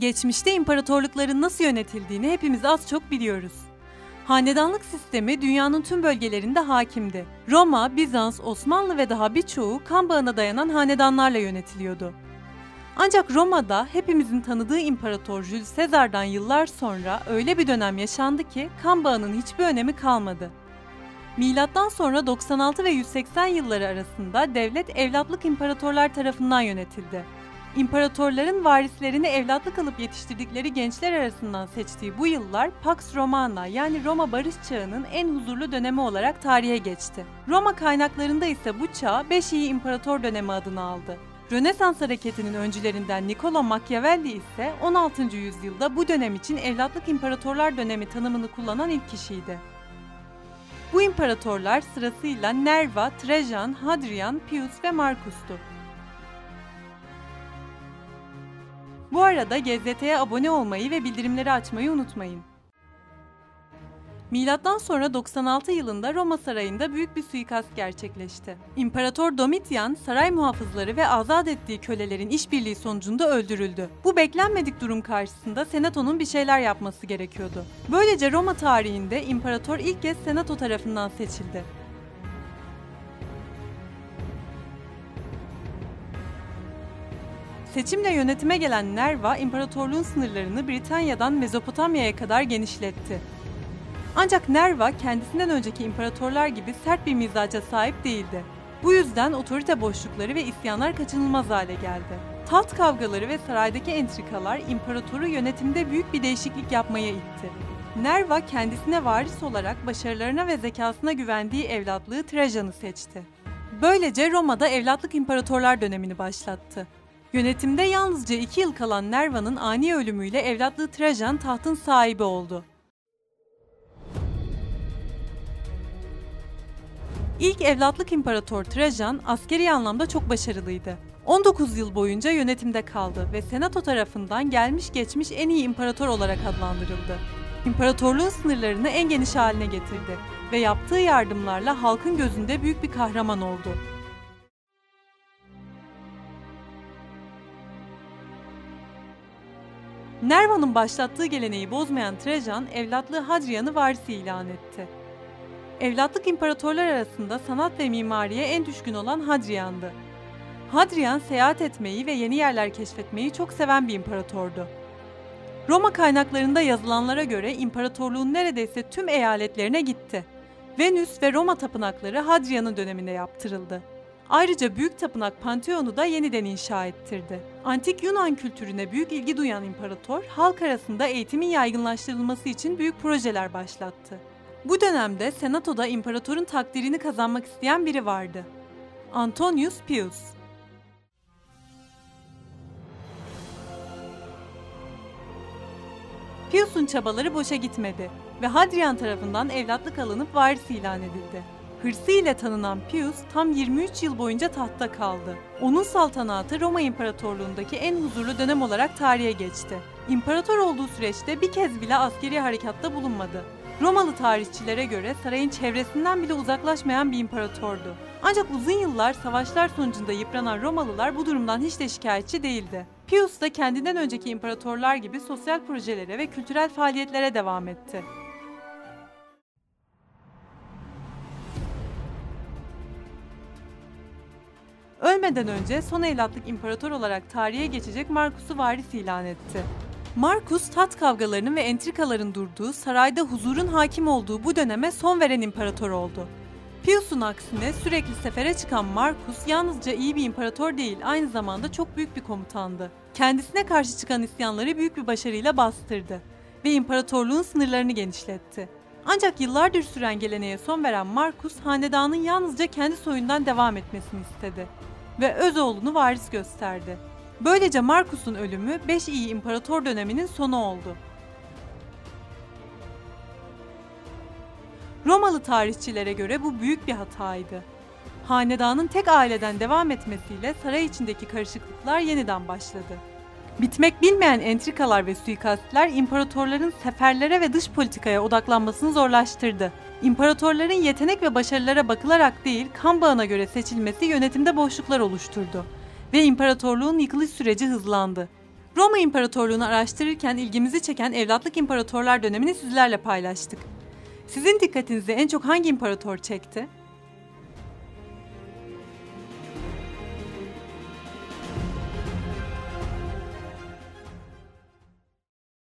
Geçmişte imparatorlukların nasıl yönetildiğini hepimiz az çok biliyoruz. Hanedanlık sistemi dünyanın tüm bölgelerinde hakimdi. Roma, Bizans, Osmanlı ve daha birçoğu kan bağına dayanan hanedanlarla yönetiliyordu. Ancak Roma'da hepimizin tanıdığı İmparator Jules Caesar'dan yıllar sonra öyle bir dönem yaşandı ki kan bağının hiçbir önemi kalmadı. Milattan sonra 96 ve 180 yılları arasında devlet evlatlık imparatorlar tarafından yönetildi. İmparatorların varislerini evlatlık alıp yetiştirdikleri gençler arasından seçtiği bu yıllar Pax Romana yani Roma barış çağının en huzurlu dönemi olarak tarihe geçti. Roma kaynaklarında ise bu çağ 5 iyi imparator dönemi adını aldı. Rönesans hareketinin öncülerinden Niccolo Machiavelli ise 16. yüzyılda bu dönem için evlatlık imparatorlar dönemi tanımını kullanan ilk kişiydi. Bu imparatorlar sırasıyla Nerva, Trajan, Hadrian, Pius ve Marcus'tu. Bu arada GZT'ye abone olmayı ve bildirimleri açmayı unutmayın. Milattan sonra 96 yılında Roma Sarayı'nda büyük bir suikast gerçekleşti. İmparator Domitian saray muhafızları ve azat ettiği kölelerin işbirliği sonucunda öldürüldü. Bu beklenmedik durum karşısında senatonun bir şeyler yapması gerekiyordu. Böylece Roma tarihinde imparator ilk kez senato tarafından seçildi. Seçimle yönetime gelen Nerva, imparatorluğun sınırlarını Britanya'dan Mezopotamya'ya kadar genişletti. Ancak Nerva kendisinden önceki imparatorlar gibi sert bir mizaca sahip değildi. Bu yüzden otorite boşlukları ve isyanlar kaçınılmaz hale geldi. Taht kavgaları ve saraydaki entrikalar imparatoru yönetimde büyük bir değişiklik yapmaya itti. Nerva kendisine varis olarak başarılarına ve zekasına güvendiği evlatlığı Trajan'ı seçti. Böylece Roma'da evlatlık imparatorlar dönemini başlattı. Yönetimde yalnızca iki yıl kalan Nerva'nın ani ölümüyle evlatlığı Trajan tahtın sahibi oldu. İlk evlatlık imparator Trajan askeri anlamda çok başarılıydı. 19 yıl boyunca yönetimde kaldı ve senato tarafından gelmiş geçmiş en iyi imparator olarak adlandırıldı. İmparatorluğun sınırlarını en geniş haline getirdi ve yaptığı yardımlarla halkın gözünde büyük bir kahraman oldu. Nerva'nın başlattığı geleneği bozmayan Trajan, evlatlığı Hadrian'ı varisi ilan etti. Evlatlık imparatorlar arasında sanat ve mimariye en düşkün olan Hadrian'dı. Hadrian seyahat etmeyi ve yeni yerler keşfetmeyi çok seven bir imparatordu. Roma kaynaklarında yazılanlara göre imparatorluğun neredeyse tüm eyaletlerine gitti. Venüs ve Roma tapınakları Hadrian'ın döneminde yaptırıldı. Ayrıca büyük tapınak Pantheon'u da yeniden inşa ettirdi. Antik Yunan kültürüne büyük ilgi duyan imparator, halk arasında eğitimin yaygınlaştırılması için büyük projeler başlattı. Bu dönemde Senato'da imparatorun takdirini kazanmak isteyen biri vardı. Antonius Pius. Pius'un çabaları boşa gitmedi ve Hadrian tarafından evlatlık alınıp varis ilan edildi. Hırsı ile tanınan Pius tam 23 yıl boyunca tahtta kaldı. Onun saltanatı Roma İmparatorluğundaki en huzurlu dönem olarak tarihe geçti. İmparator olduğu süreçte bir kez bile askeri harekatta bulunmadı. Romalı tarihçilere göre sarayın çevresinden bile uzaklaşmayan bir imparatordu. Ancak uzun yıllar savaşlar sonucunda yıpranan Romalılar bu durumdan hiç de şikayetçi değildi. Pius da kendinden önceki imparatorlar gibi sosyal projelere ve kültürel faaliyetlere devam etti. Ölmeden önce son evlatlık imparator olarak tarihe geçecek Marcus'u varis ilan etti. Marcus tat kavgalarının ve entrikaların durduğu, sarayda huzurun hakim olduğu bu döneme son veren imparator oldu. Pius'un aksine sürekli sefere çıkan Marcus yalnızca iyi bir imparator değil, aynı zamanda çok büyük bir komutandı. Kendisine karşı çıkan isyanları büyük bir başarıyla bastırdı ve imparatorluğun sınırlarını genişletti. Ancak yıllardır süren geleneğe son veren Marcus, hanedanın yalnızca kendi soyundan devam etmesini istedi ve öz oğlunu varis gösterdi. Böylece Marcus'un ölümü 5 iyi imparator döneminin sonu oldu. Romalı tarihçilere göre bu büyük bir hataydı. Hanedanın tek aileden devam etmesiyle saray içindeki karışıklıklar yeniden başladı. Bitmek bilmeyen entrikalar ve suikastler imparatorların seferlere ve dış politikaya odaklanmasını zorlaştırdı. İmparatorların yetenek ve başarılara bakılarak değil, kan bağına göre seçilmesi yönetimde boşluklar oluşturdu ve imparatorluğun yıkılış süreci hızlandı. Roma İmparatorluğu'nu araştırırken ilgimizi çeken evlatlık imparatorlar dönemini sizlerle paylaştık. Sizin dikkatinizi en çok hangi imparator çekti?